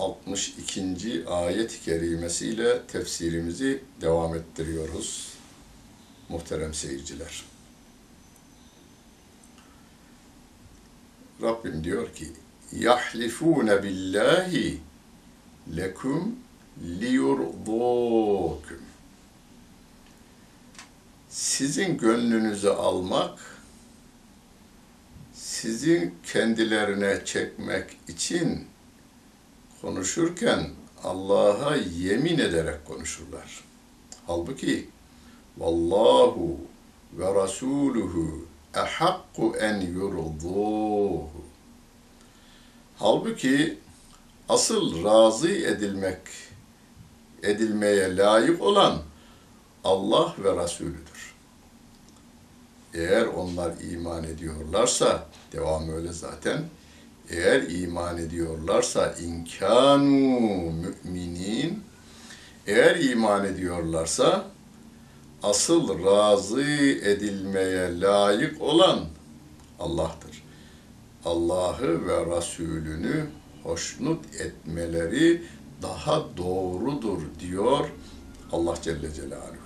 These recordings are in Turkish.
62. ayet-i kerimesiyle tefsirimizi devam ettiriyoruz. Muhterem seyirciler. Rabbim diyor ki yahlifune billahi lekum liyurdukum sizin gönlünüzü almak sizi kendilerine çekmek için konuşurken Allah'a yemin ederek konuşurlar. Halbuki vallahu ve rasuluhu ehakku en yurduhu. Halbuki asıl razı edilmek edilmeye layık olan Allah ve Resulüdür. Eğer onlar iman ediyorlarsa, devam öyle zaten, eğer iman ediyorlarsa inkanu müminin eğer iman ediyorlarsa asıl razı edilmeye layık olan Allah'tır. Allah'ı ve Resulünü hoşnut etmeleri daha doğrudur diyor Allah Celle Celaluhu.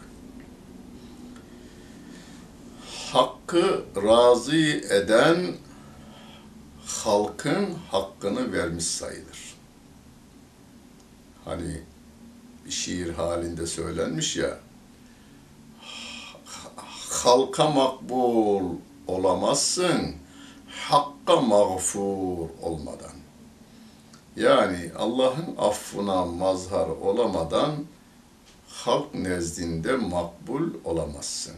Hakkı razı eden halkın hakkını vermiş sayılır. Hani bir şiir halinde söylenmiş ya, halka makbul olamazsın, hakka mağfur olmadan. Yani Allah'ın affına mazhar olamadan halk nezdinde makbul olamazsın.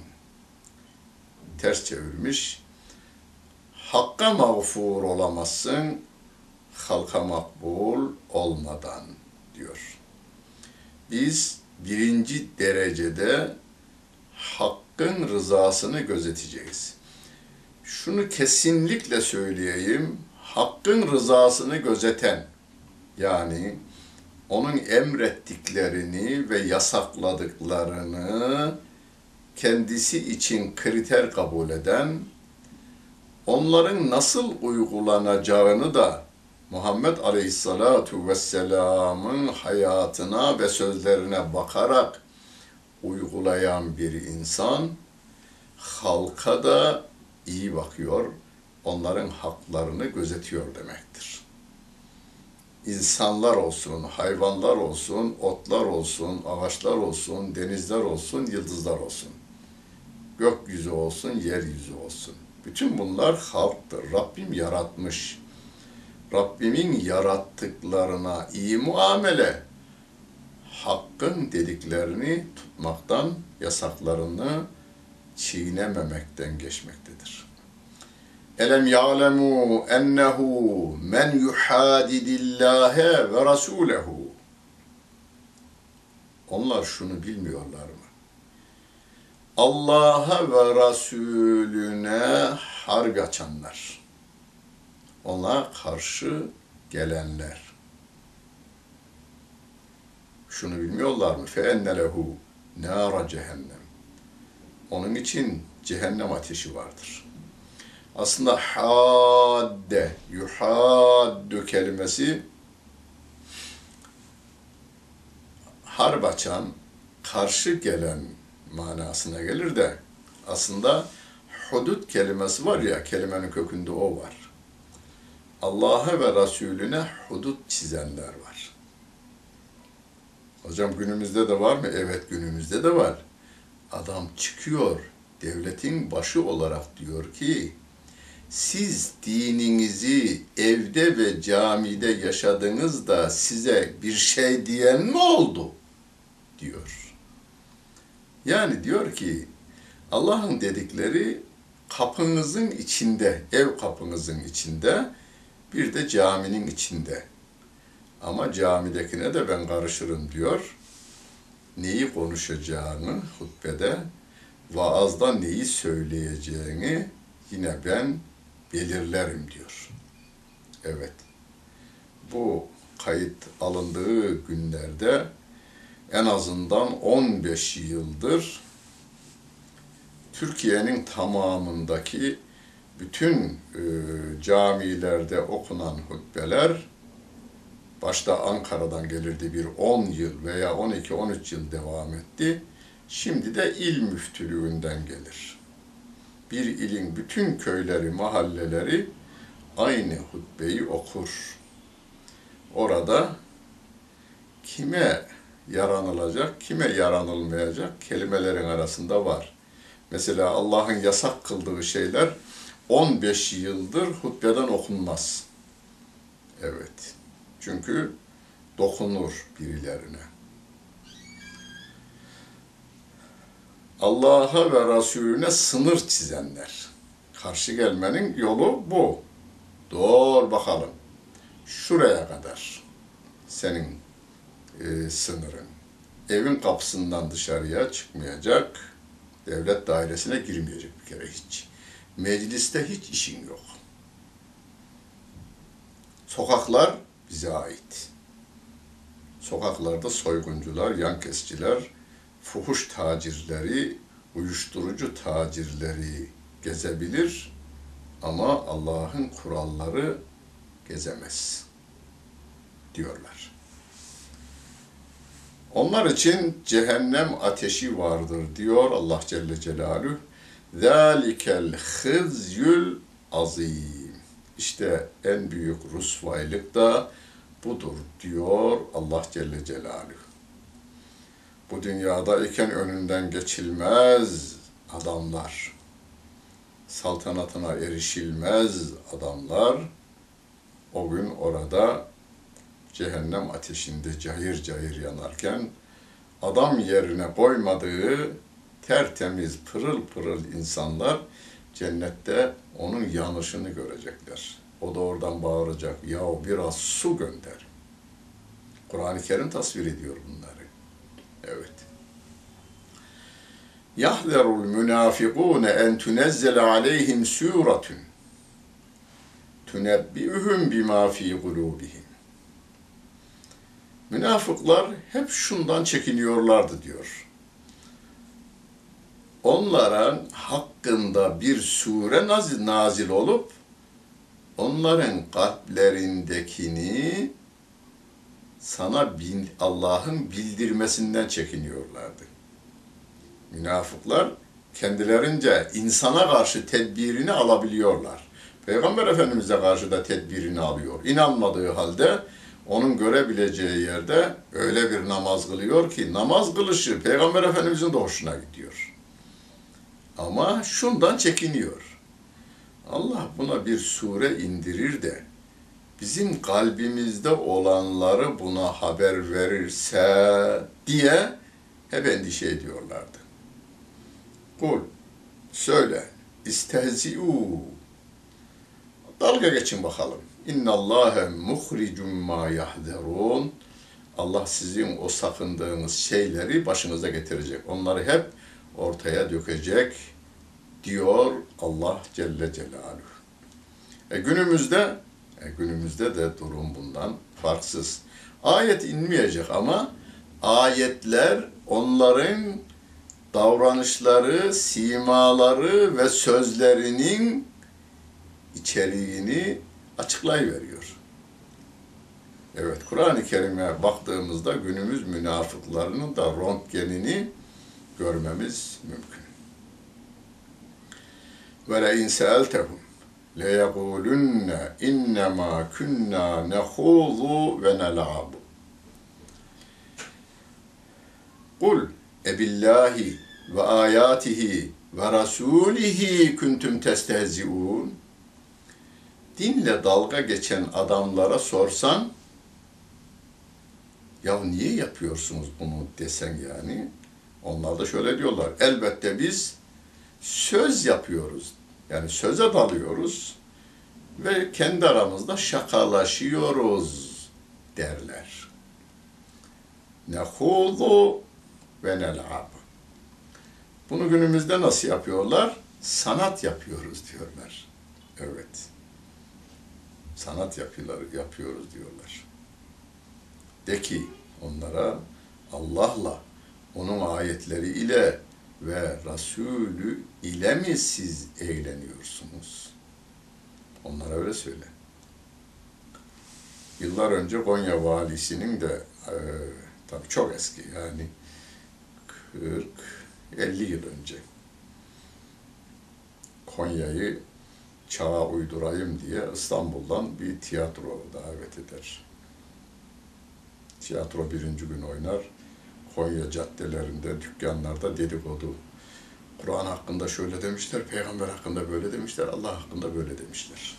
Ters çevirmiş, Hakka mağfur olamazsın, halka makbul olmadan diyor. Biz birinci derecede hakkın rızasını gözeteceğiz. Şunu kesinlikle söyleyeyim, hakkın rızasını gözeten, yani onun emrettiklerini ve yasakladıklarını kendisi için kriter kabul eden onların nasıl uygulanacağını da Muhammed Aleyhisselatu Vesselam'ın hayatına ve sözlerine bakarak uygulayan bir insan halka da iyi bakıyor, onların haklarını gözetiyor demektir. İnsanlar olsun, hayvanlar olsun, otlar olsun, ağaçlar olsun, denizler olsun, yıldızlar olsun. Gökyüzü olsun, yeryüzü olsun bütün bunlar halktır. Rabbim yaratmış. Rabbimin yarattıklarına iyi muamele, hakkın dediklerini tutmaktan, yasaklarını çiğnememekten geçmektedir. Elem ya'lemu ennehu men yuhadidillâhe ve rasûlehu. Onlar şunu bilmiyorlar mı? Allah'a ve Resulüne harp açanlar, ona karşı gelenler. Şunu bilmiyorlar mı? فَاَنَّ لَهُ نَارَ cehennem. Onun için cehennem ateşi vardır. Aslında hadde, yuhaddu kelimesi harp açan, karşı gelen manasına gelir de aslında hudut kelimesi var ya kelimenin kökünde o var. Allah'a ve Resulüne hudut çizenler var. Hocam günümüzde de var mı? Evet günümüzde de var. Adam çıkıyor devletin başı olarak diyor ki siz dininizi evde ve camide yaşadınız da size bir şey diyen mi oldu? diyor. Yani diyor ki Allah'ın dedikleri kapınızın içinde, ev kapınızın içinde, bir de caminin içinde. Ama camidekine de ben karışırım diyor. Neyi konuşacağını hutbede, vaazda neyi söyleyeceğini yine ben belirlerim diyor. Evet. Bu kayıt alındığı günlerde en azından 15 yıldır Türkiye'nin tamamındaki bütün e, camilerde okunan hutbeler başta Ankara'dan gelirdi bir 10 yıl veya 12-13 yıl devam etti. Şimdi de il müftülüğünden gelir. Bir ilin bütün köyleri, mahalleleri aynı hutbeyi okur. Orada kime yaranılacak, kime yaranılmayacak kelimelerin arasında var. Mesela Allah'ın yasak kıldığı şeyler 15 yıldır hutbeden okunmaz. Evet. Çünkü dokunur birilerine. Allah'a ve Resulüne sınır çizenler. Karşı gelmenin yolu bu. Doğru bakalım. Şuraya kadar senin e, sınırın. Evin kapısından dışarıya çıkmayacak, devlet dairesine girmeyecek bir kere hiç. Mecliste hiç işin yok. Sokaklar bize ait. Sokaklarda soyguncular, yan kesiciler, fuhuş tacirleri, uyuşturucu tacirleri gezebilir ama Allah'ın kuralları gezemez diyorlar. Onlar için cehennem ateşi vardır diyor Allah Celle Celaluhu. Zalikel hızyül azim. İşte en büyük rusvaylık da budur diyor Allah Celle Celaluhu. Bu dünyada iken önünden geçilmez adamlar, saltanatına erişilmez adamlar o gün orada cehennem ateşinde cayır cayır yanarken adam yerine koymadığı tertemiz pırıl pırıl insanlar cennette onun yanışını görecekler. O da oradan bağıracak, ya biraz su gönder. Kur'an-ı Kerim tasvir ediyor bunları. Evet. Yahzerul münafikune en tunezzele aleyhim suratun tunebbi'uhum bima fi kulubihim. Münafıklar hep şundan çekiniyorlardı diyor. Onların hakkında bir sure nazil, olup onların kalplerindekini sana Allah'ın bildirmesinden çekiniyorlardı. Münafıklar kendilerince insana karşı tedbirini alabiliyorlar. Peygamber Efendimiz'e karşı da tedbirini alıyor. İnanmadığı halde onun görebileceği yerde öyle bir namaz kılıyor ki namaz kılışı Peygamber Efendimiz'in de hoşuna gidiyor. Ama şundan çekiniyor. Allah buna bir sure indirir de bizim kalbimizde olanları buna haber verirse diye hep endişe ediyorlardı. Kul, söyle, istehzi'u. Dalga geçin bakalım. İnna Allahe muhricun ma yahzerun. Allah sizin o sakındığınız şeyleri başınıza getirecek. Onları hep ortaya dökecek diyor Allah Celle Celaluhu. E günümüzde e günümüzde de durum bundan farksız. Ayet inmeyecek ama ayetler onların davranışları, simaları ve sözlerinin içeriğini açıklayıveriyor. Evet, Kur'an-ı Kerim'e baktığımızda günümüz münafıklarının da röntgenini görmemiz mümkün. Ve le in seeltehum le yekulunne innema kunna nehuzu ve nel'abu. Kul ebillahi ve ayatihi ve rasulihi kuntum testehzi'un. Dinle dalga geçen adamlara sorsan ya niye yapıyorsunuz bunu desen yani onlar da şöyle diyorlar. Elbette biz söz yapıyoruz. Yani söze dalıyoruz ve kendi aramızda şakalaşıyoruz derler. Nehudu ve nel'ab. Bunu günümüzde nasıl yapıyorlar? Sanat yapıyoruz diyorlar. Evet. Sanat yapıyorlar, yapıyoruz diyorlar. De ki onlara Allah'la, onun ayetleri ile ve Resulü ile mi siz eğleniyorsunuz? Onlara öyle söyle. Yıllar önce Konya valisinin de e, tabii çok eski yani 40 50 yıl önce Konya'yı çağa uydurayım diye İstanbul'dan bir tiyatro davet eder. Tiyatro birinci gün oynar. Konya caddelerinde, dükkanlarda dedikodu. Kur'an hakkında şöyle demişler, peygamber hakkında böyle demişler, Allah hakkında böyle demişler.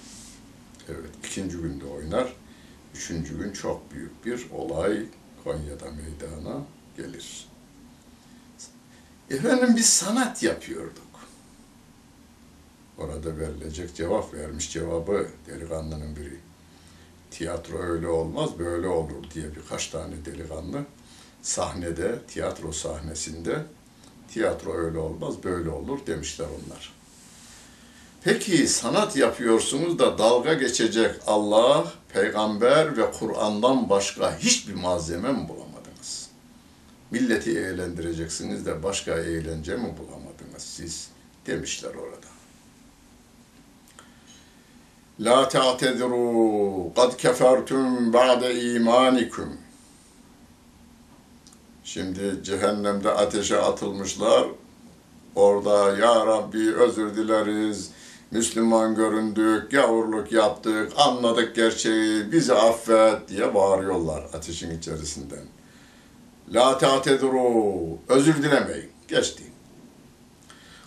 Evet, ikinci günde oynar. Üçüncü gün çok büyük bir olay Konya'da meydana gelir. Efendim biz sanat yapıyorduk. Orada verilecek cevap vermiş cevabı delikanlının biri. Tiyatro öyle olmaz, böyle olur diye birkaç tane delikanlı sahnede, tiyatro sahnesinde tiyatro öyle olmaz, böyle olur demişler onlar. Peki sanat yapıyorsunuz da dalga geçecek Allah, peygamber ve Kur'an'dan başka hiçbir malzeme mi bulamadınız? Milleti eğlendireceksiniz de başka eğlence mi bulamadınız siz? Demişler orada. La ta'tediru kad kefertum ba'de imanikum. Şimdi cehennemde ateşe atılmışlar. Orada ya Rabbi özür dileriz. Müslüman göründük, gavurluk yaptık, anladık gerçeği, bizi affet diye bağırıyorlar ateşin içerisinden. La ta'tediru, özür dilemeyin. Geçti.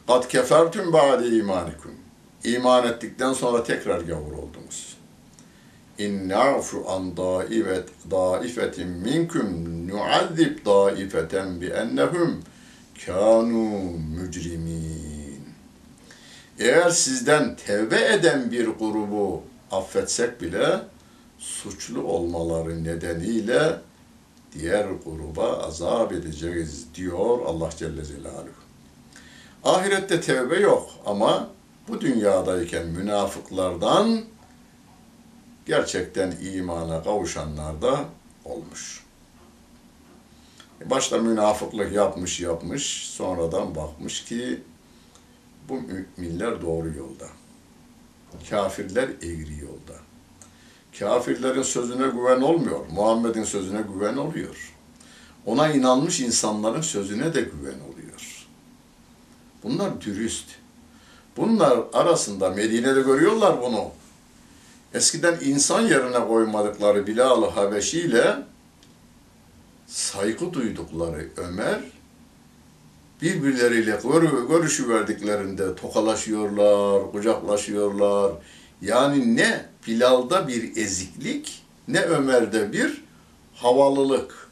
Kad kefertum ba'de imanikum. İman ettikten sonra tekrar gavur oldunuz. İn na'fu an daifet daifetin minkum nu'azzib daifeten bi ennehum kanu mücrimin. Eğer sizden tevbe eden bir grubu affetsek bile suçlu olmaları nedeniyle diğer gruba azap edeceğiz diyor Allah Celle Celaluhu. Ahirette tevbe yok ama bu dünyadayken münafıklardan gerçekten imana kavuşanlar da olmuş. Başta münafıklık yapmış yapmış, sonradan bakmış ki bu müminler doğru yolda. Kafirler eğri yolda. Kafirlerin sözüne güven olmuyor, Muhammed'in sözüne güven oluyor. Ona inanmış insanların sözüne de güven oluyor. Bunlar dürüst, Bunlar arasında Medine'de görüyorlar bunu. Eskiden insan yerine koymadıkları Bilal-ı Habeşi ile saygı duydukları Ömer birbirleriyle görüşü verdiklerinde tokalaşıyorlar, kucaklaşıyorlar. Yani ne Bilal'da bir eziklik ne Ömer'de bir havalılık.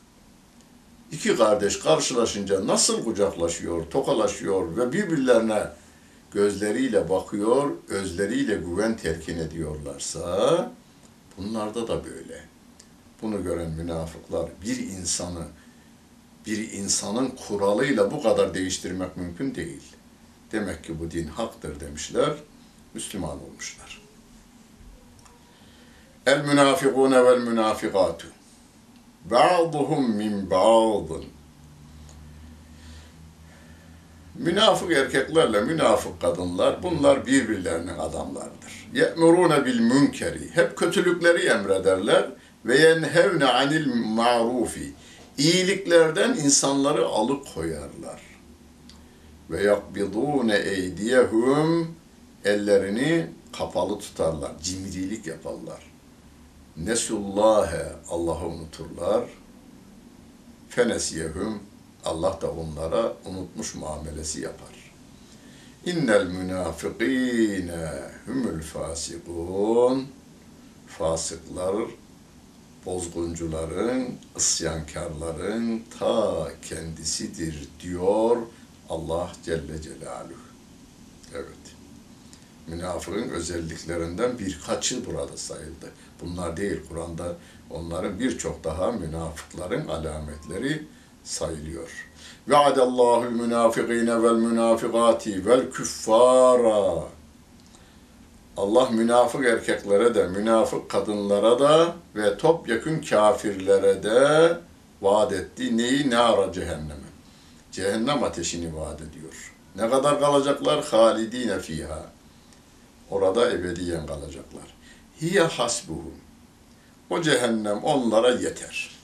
İki kardeş karşılaşınca nasıl kucaklaşıyor, tokalaşıyor ve birbirlerine gözleriyle bakıyor, özleriyle güven terkin ediyorlarsa bunlarda da böyle. Bunu gören münafıklar bir insanı bir insanın kuralıyla bu kadar değiştirmek mümkün değil. Demek ki bu din haktır demişler, Müslüman olmuşlar. El münafikune vel münafikatu ba'duhum min ba'dın Münafık erkeklerle münafık kadınlar bunlar birbirlerinin adamlarıdır. Ye'murune bil münkeri. Hep kötülükleri emrederler ve yenhevne anil marufi. İyiliklerden insanları alıkoyarlar. Ve yakbidune eydiyehum ellerini kapalı tutarlar. Cimrilik yaparlar. Nesullâhe Allah'ı unuturlar. Fenesiyehum Allah da onlara unutmuş muamelesi yapar. İnnel münafıkîne humul fasikun fasıklar bozguncuların, isyankarların ta kendisidir diyor Allah Celle Celaluhu. Evet. Münafığın özelliklerinden birkaçı burada sayıldı. Bunlar değil, Kur'an'da onların birçok daha münafıkların alametleri sayılıyor. Münafikine vel münafikati vel küffara. Allah münafık erkeklere de, münafık kadınlara da ve topyekun kafirlere de vaat etti. Neyi? Ne ara cehennemi. Cehennem ateşini vaat ediyor. Ne kadar kalacaklar? Halidine fiha. Orada ebediyen kalacaklar. Hiye hasbuhum. O cehennem onlara yeter.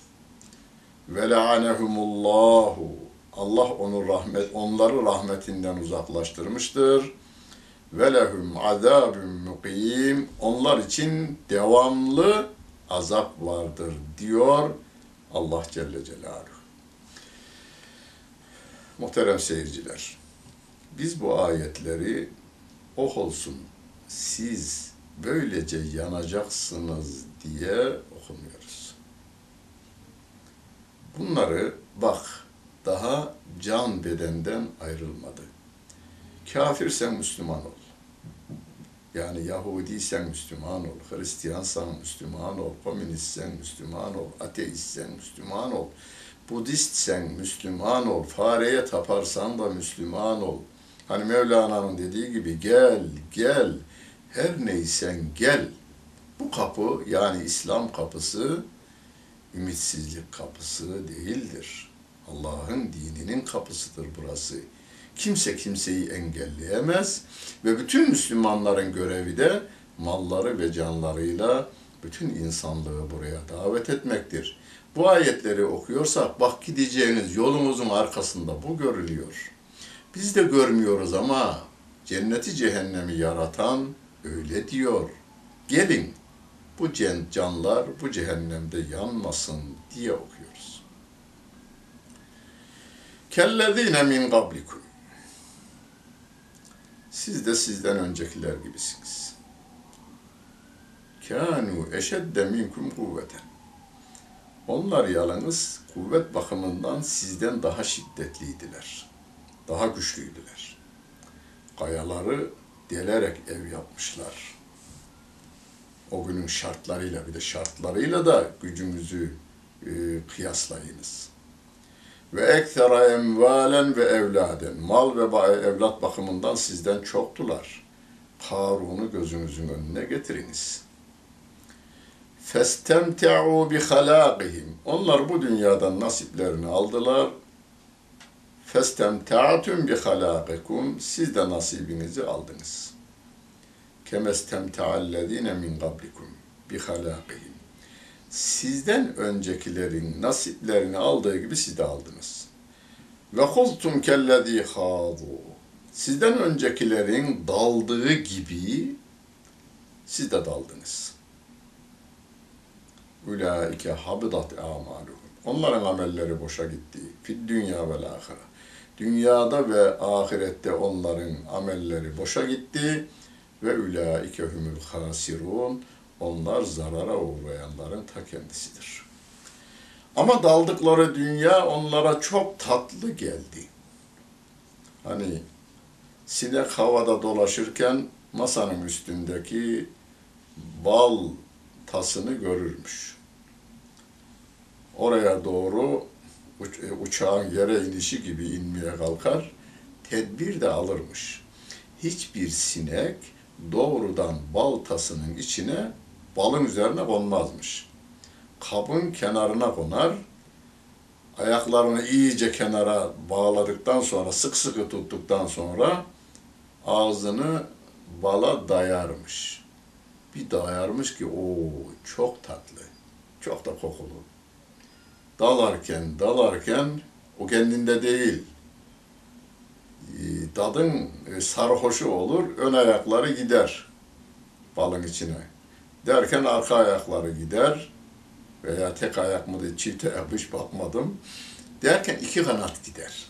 Ve la'anehumullahu. Allah onu rahmet, onları rahmetinden uzaklaştırmıştır. Ve lehum azabun mukim. Onlar için devamlı azap vardır diyor Allah Celle Celaluhu. Muhterem seyirciler, biz bu ayetleri oh olsun siz böylece yanacaksınız diye okumuyoruz. Bunları bak daha can bedenden ayrılmadı. Kafirsen Müslüman ol. Yani Yahudiysen Müslüman ol, Hristiyansan Müslüman ol, komünistsen Müslüman ol, ateistsen Müslüman ol, Budistsen Müslüman ol, fareye taparsan da Müslüman ol. Hani Mevlana'nın dediği gibi gel, gel, her neysen gel. Bu kapı yani İslam kapısı ümitsizlik kapısı değildir. Allah'ın dininin kapısıdır burası. Kimse kimseyi engelleyemez ve bütün Müslümanların görevi de malları ve canlarıyla bütün insanlığı buraya davet etmektir. Bu ayetleri okuyorsak bak gideceğiniz yolumuzun arkasında bu görülüyor. Biz de görmüyoruz ama cenneti cehennemi yaratan öyle diyor. Gelin bu canlar bu cehennemde yanmasın diye okuyoruz. Kellezine min qablikum. Siz de sizden öncekiler gibisiniz. Kanu eşedde minkum kuvveten. Onlar yalnız kuvvet bakımından sizden daha şiddetliydiler. Daha güçlüydüler. Kayaları delerek ev yapmışlar. O günün şartlarıyla bir de şartlarıyla da gücünüzü e, kıyaslayınız. Ve ekthera emvalen ve evladen. Mal ve evlat bakımından sizden çoktular. Karun'u gözünüzün önüne getiriniz. Festemte'u bi halâkihim. Onlar bu dünyadan nasiplerini aldılar. Festemte'atüm bi halâkikum. Siz de nasibinizi aldınız. Kemestemte'allezîne min qablikum bi halâkihim sizden öncekilerin nasiplerini aldığı gibi siz de aldınız. Ve hultum kellezî hâzû. Sizden öncekilerin daldığı gibi siz de daldınız. Ulaike habidat amaluhum. Onların amelleri boşa gitti. Fid dünya ve ahire. Dünyada ve ahirette onların amelleri boşa gitti. Ve ulaike humul hasirun onlar zarara uğrayanların ta kendisidir. Ama daldıkları dünya onlara çok tatlı geldi. Hani sinek havada dolaşırken masanın üstündeki bal tasını görürmüş. Oraya doğru e, uçağın yere inişi gibi inmeye kalkar, tedbir de alırmış. Hiçbir sinek doğrudan bal tasının içine balın üzerine konmazmış. Kabın kenarına konar, ayaklarını iyice kenara bağladıktan sonra, sık sıkı tuttuktan sonra ağzını bala dayarmış. Bir dayarmış ki o çok tatlı, çok da kokulu. Dalarken, dalarken o kendinde değil. Dadın e, sarhoşu olur, ön ayakları gider balın içine. Derken arka ayakları gider veya tek ayak mı değil, çift ayak hiç bakmadım. Derken iki kanat gider.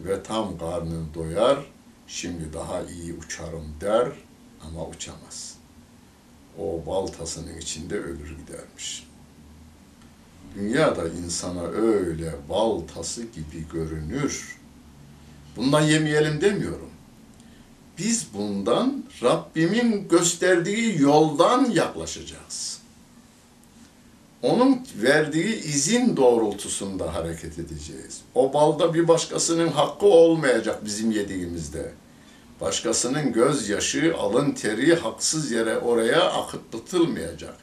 Ve tam karnını doyar, şimdi daha iyi uçarım der ama uçamaz. O baltasının içinde ölür gidermiş. Dünyada insana öyle baltası gibi görünür. Bundan yemeyelim demiyorum. biz bundan Rabbimin gösterdiği yoldan yaklaşacağız. Onun verdiği izin doğrultusunda hareket edeceğiz. O balda bir başkasının hakkı olmayacak bizim yediğimizde. Başkasının gözyaşı, alın teri haksız yere oraya akıtlatılmayacak.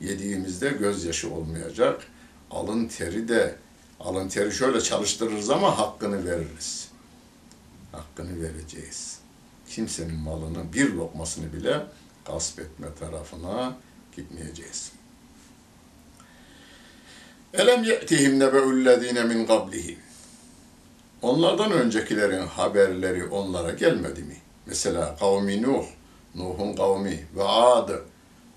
Yediğimizde gözyaşı olmayacak. Alın teri de, alın teri şöyle çalıştırırız ama hakkını veririz. Hakkını vereceğiz. Kimsenin malını, bir lokmasını bile gasp etme tarafına gitmeyeceğiz. Elem ye'tihim nebe'ullezine min qablihim. Onlardan öncekilerin haberleri onlara gelmedi mi? Mesela kavmi Nuh, Nuh'un kavmi ve Ad,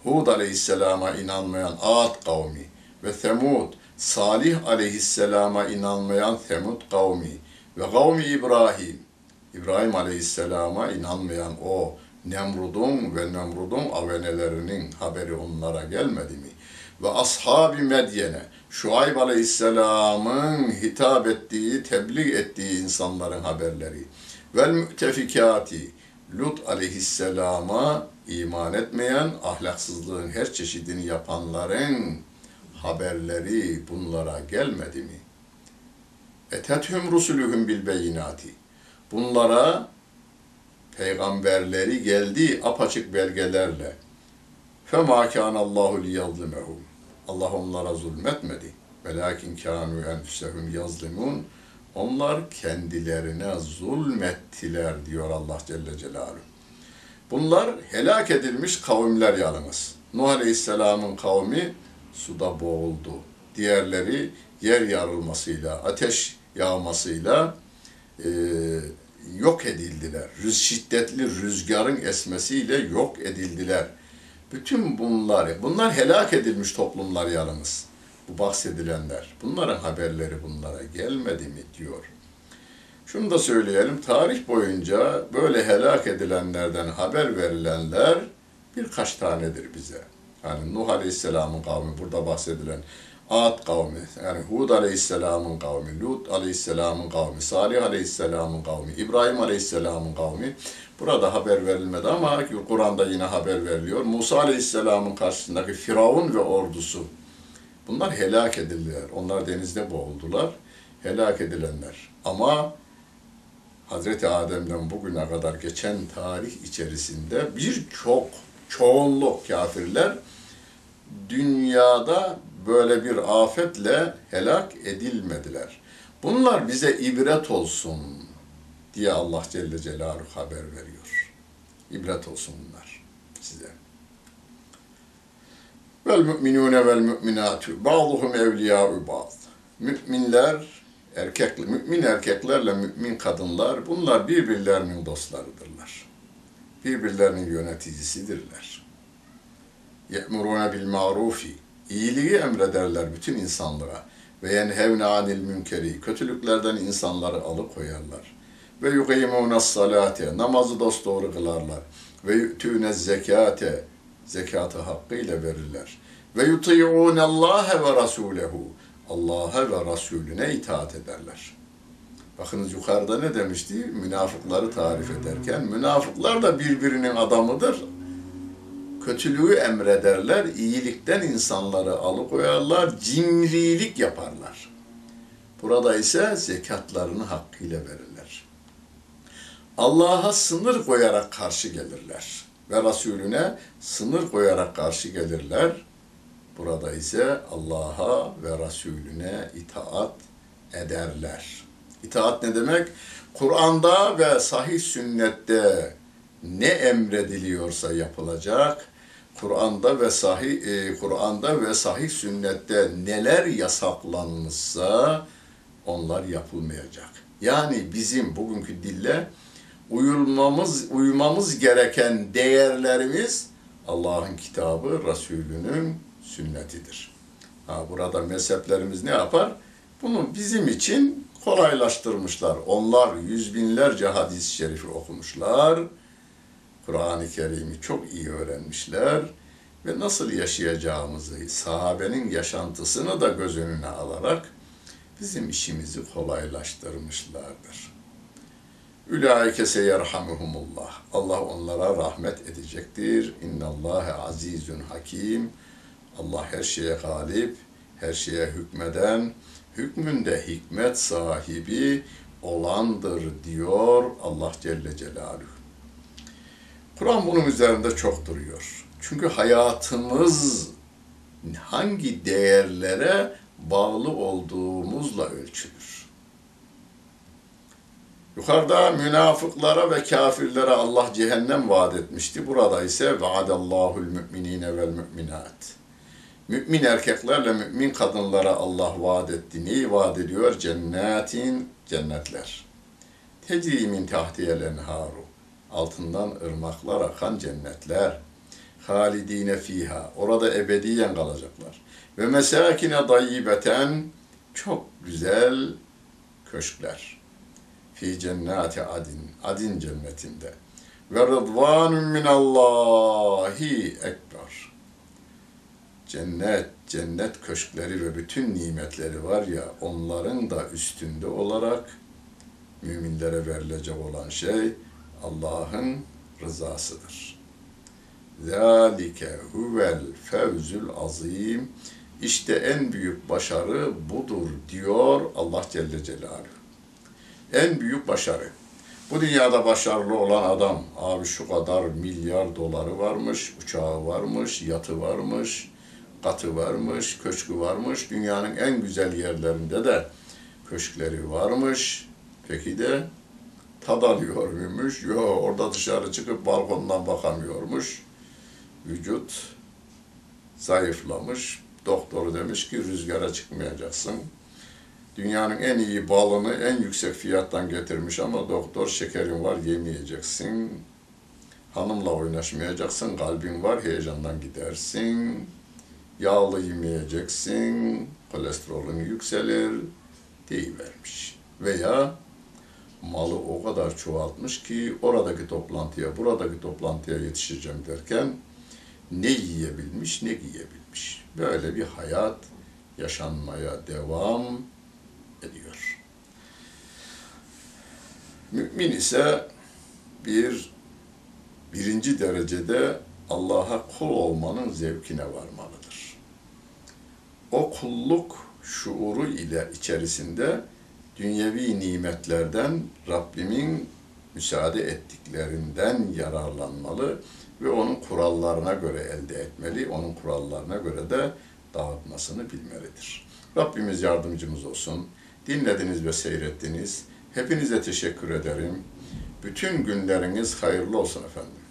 Hud aleyhisselama inanmayan Ad kavmi ve Semud, Salih aleyhisselama inanmayan Semud kavmi ve kavmi İbrahim, İbrahim aleyhisselama inanmayan o Nemrud'un ve Nemrud'un avenelerinin haberi onlara gelmedi mi? Ve ashab-ı Medyene, Şuayb aleyhisselamın hitap ettiği, tebliğ ettiği insanların haberleri. Vel mütefikati, Lut aleyhisselama iman etmeyen, ahlaksızlığın her çeşidini yapanların haberleri bunlara gelmedi mi? Etethüm rusulühüm bil beyinati. Bunlara peygamberleri geldi apaçık belgelerle. Fema kana Allahu liyazlimehum. Allah onlara zulmetmedi. Velakin kanu enfusehum yazlimun. Onlar kendilerine zulmettiler diyor Allah Celle Celaluhu. Bunlar helak edilmiş kavimler yalnız. Nuh Aleyhisselam'ın kavmi suda boğuldu. Diğerleri yer yarılmasıyla, ateş yağmasıyla e, yok edildiler. Rüz, şiddetli rüzgarın esmesiyle yok edildiler. Bütün bunlar, bunlar helak edilmiş toplumlar yalnız. Bu bahsedilenler. Bunların haberleri bunlara gelmedi mi diyor. Şunu da söyleyelim, tarih boyunca böyle helak edilenlerden haber verilenler birkaç tanedir bize. Yani Nuh Aleyhisselam'ın kavmi, burada bahsedilen Ad kavmi, yani Hud Aleyhisselam'ın kavmi, Lut Aleyhisselam'ın kavmi, Salih Aleyhisselam'ın kavmi, İbrahim Aleyhisselam'ın kavmi. Burada haber verilmedi ama Kur'an'da yine haber veriliyor. Musa Aleyhisselam'ın karşısındaki Firavun ve ordusu. Bunlar helak edildiler. Onlar denizde boğuldular. Helak edilenler. Ama Hazreti Adem'den bugüne kadar geçen tarih içerisinde birçok çoğunluk kafirler dünyada böyle bir afetle helak edilmediler. Bunlar bize ibret olsun diye Allah Celle Celaluhu haber veriyor. İbret olsun bunlar size. Vel müminune vel müminatü ba'duhum evliyâ'u ba'd. Müminler, erkek, mümin erkeklerle mümin kadınlar bunlar birbirlerinin dostlarıdırlar. Birbirlerinin yöneticisidirler. Bil ma'rufi iyiliği emrederler bütün insanlara ve yenhevne anil münkeri kötülüklerden insanları alıkoyarlar. Ve yukimune salate namazı dosdoğru kılarlar. Ve yütüne zekate zekatı hakkıyla verirler. Ve yuti'un Allah ve Rasulehu Allah'a ve Resulüne itaat ederler. Bakınız yukarıda ne demişti? Münafıkları tarif ederken, münafıklar da birbirinin adamıdır kötülüğü emrederler, iyilikten insanları alıkoyarlar, cimrilik yaparlar. Burada ise zekatlarını hakkıyla verirler. Allah'a sınır koyarak karşı gelirler ve Resulüne sınır koyarak karşı gelirler. Burada ise Allah'a ve Resulüne itaat ederler. İtaat ne demek? Kur'an'da ve sahih sünnette ne emrediliyorsa yapılacak, Kur'an'da ve sahih e, Kur'an'da ve sahih sünnette neler yasaklanmışsa onlar yapılmayacak. Yani bizim bugünkü dille uyulmamız uymamız gereken değerlerimiz Allah'ın kitabı, Resulünün sünnetidir. Ha, burada mezheplerimiz ne yapar? Bunu bizim için kolaylaştırmışlar. Onlar yüz binlerce hadis-i şerifi okumuşlar Kur'an-ı Kerim'i çok iyi öğrenmişler ve nasıl yaşayacağımızı, sahabenin yaşantısını da göz önüne alarak bizim işimizi kolaylaştırmışlardır. Ülaike seyerhamuhumullah. Allah onlara rahmet edecektir. İnnallâhe azizun hakim. Allah her şeye galip, her şeye hükmeden, hükmünde hikmet sahibi olandır diyor Allah Celle Celaluhu. Kur'an bunun üzerinde çok duruyor. Çünkü hayatımız hangi değerlere bağlı olduğumuzla ölçülür. Yukarıda münafıklara ve kafirlere Allah cehennem vaat etmişti. Burada ise vaadallahu'l müminine vel müminat. Mümin erkeklerle mümin kadınlara Allah vaat etti. Neyi vaat ediyor? Cennetin, cennetler. Tecri min tahtiyel enharu. Altından ırmaklar akan cennetler. Halidine fiha. Orada ebediyen kalacaklar. Ve mesakine dayyibeten çok güzel köşkler. Fi cennati adin. Adin cennetinde. Ve rıdvanun minallahi ekber cennet, cennet köşkleri ve bütün nimetleri var ya onların da üstünde olarak müminlere verilecek olan şey Allah'ın rızasıdır. Zalike huvel fevzül azim. İşte en büyük başarı budur diyor Allah Celle Celaluhu. En büyük başarı. Bu dünyada başarılı olan adam, abi şu kadar milyar doları varmış, uçağı varmış, yatı varmış, katı varmış, köşkü varmış. Dünyanın en güzel yerlerinde de köşkleri varmış. Peki de tad alıyor muymuş? Yok orada dışarı çıkıp balkondan bakamıyormuş. Vücut zayıflamış. Doktoru demiş ki rüzgara çıkmayacaksın. Dünyanın en iyi balını en yüksek fiyattan getirmiş ama doktor şekerin var yemeyeceksin. Hanımla oynaşmayacaksın, kalbin var heyecandan gidersin yağlı yemeyeceksin, kolesterolün yükselir deyivermiş. Veya malı o kadar çoğaltmış ki oradaki toplantıya, buradaki toplantıya yetişeceğim derken ne yiyebilmiş, ne giyebilmiş. Böyle bir hayat yaşanmaya devam ediyor. Mümin ise bir birinci derecede Allah'a kul olmanın zevkine varmalıdır. O kulluk şuuru ile içerisinde dünyevi nimetlerden Rabbimin müsaade ettiklerinden yararlanmalı ve onun kurallarına göre elde etmeli, onun kurallarına göre de dağıtmasını bilmelidir. Rabbimiz yardımcımız olsun. Dinlediniz ve seyrettiniz. Hepinize teşekkür ederim. Bütün günleriniz hayırlı olsun efendim.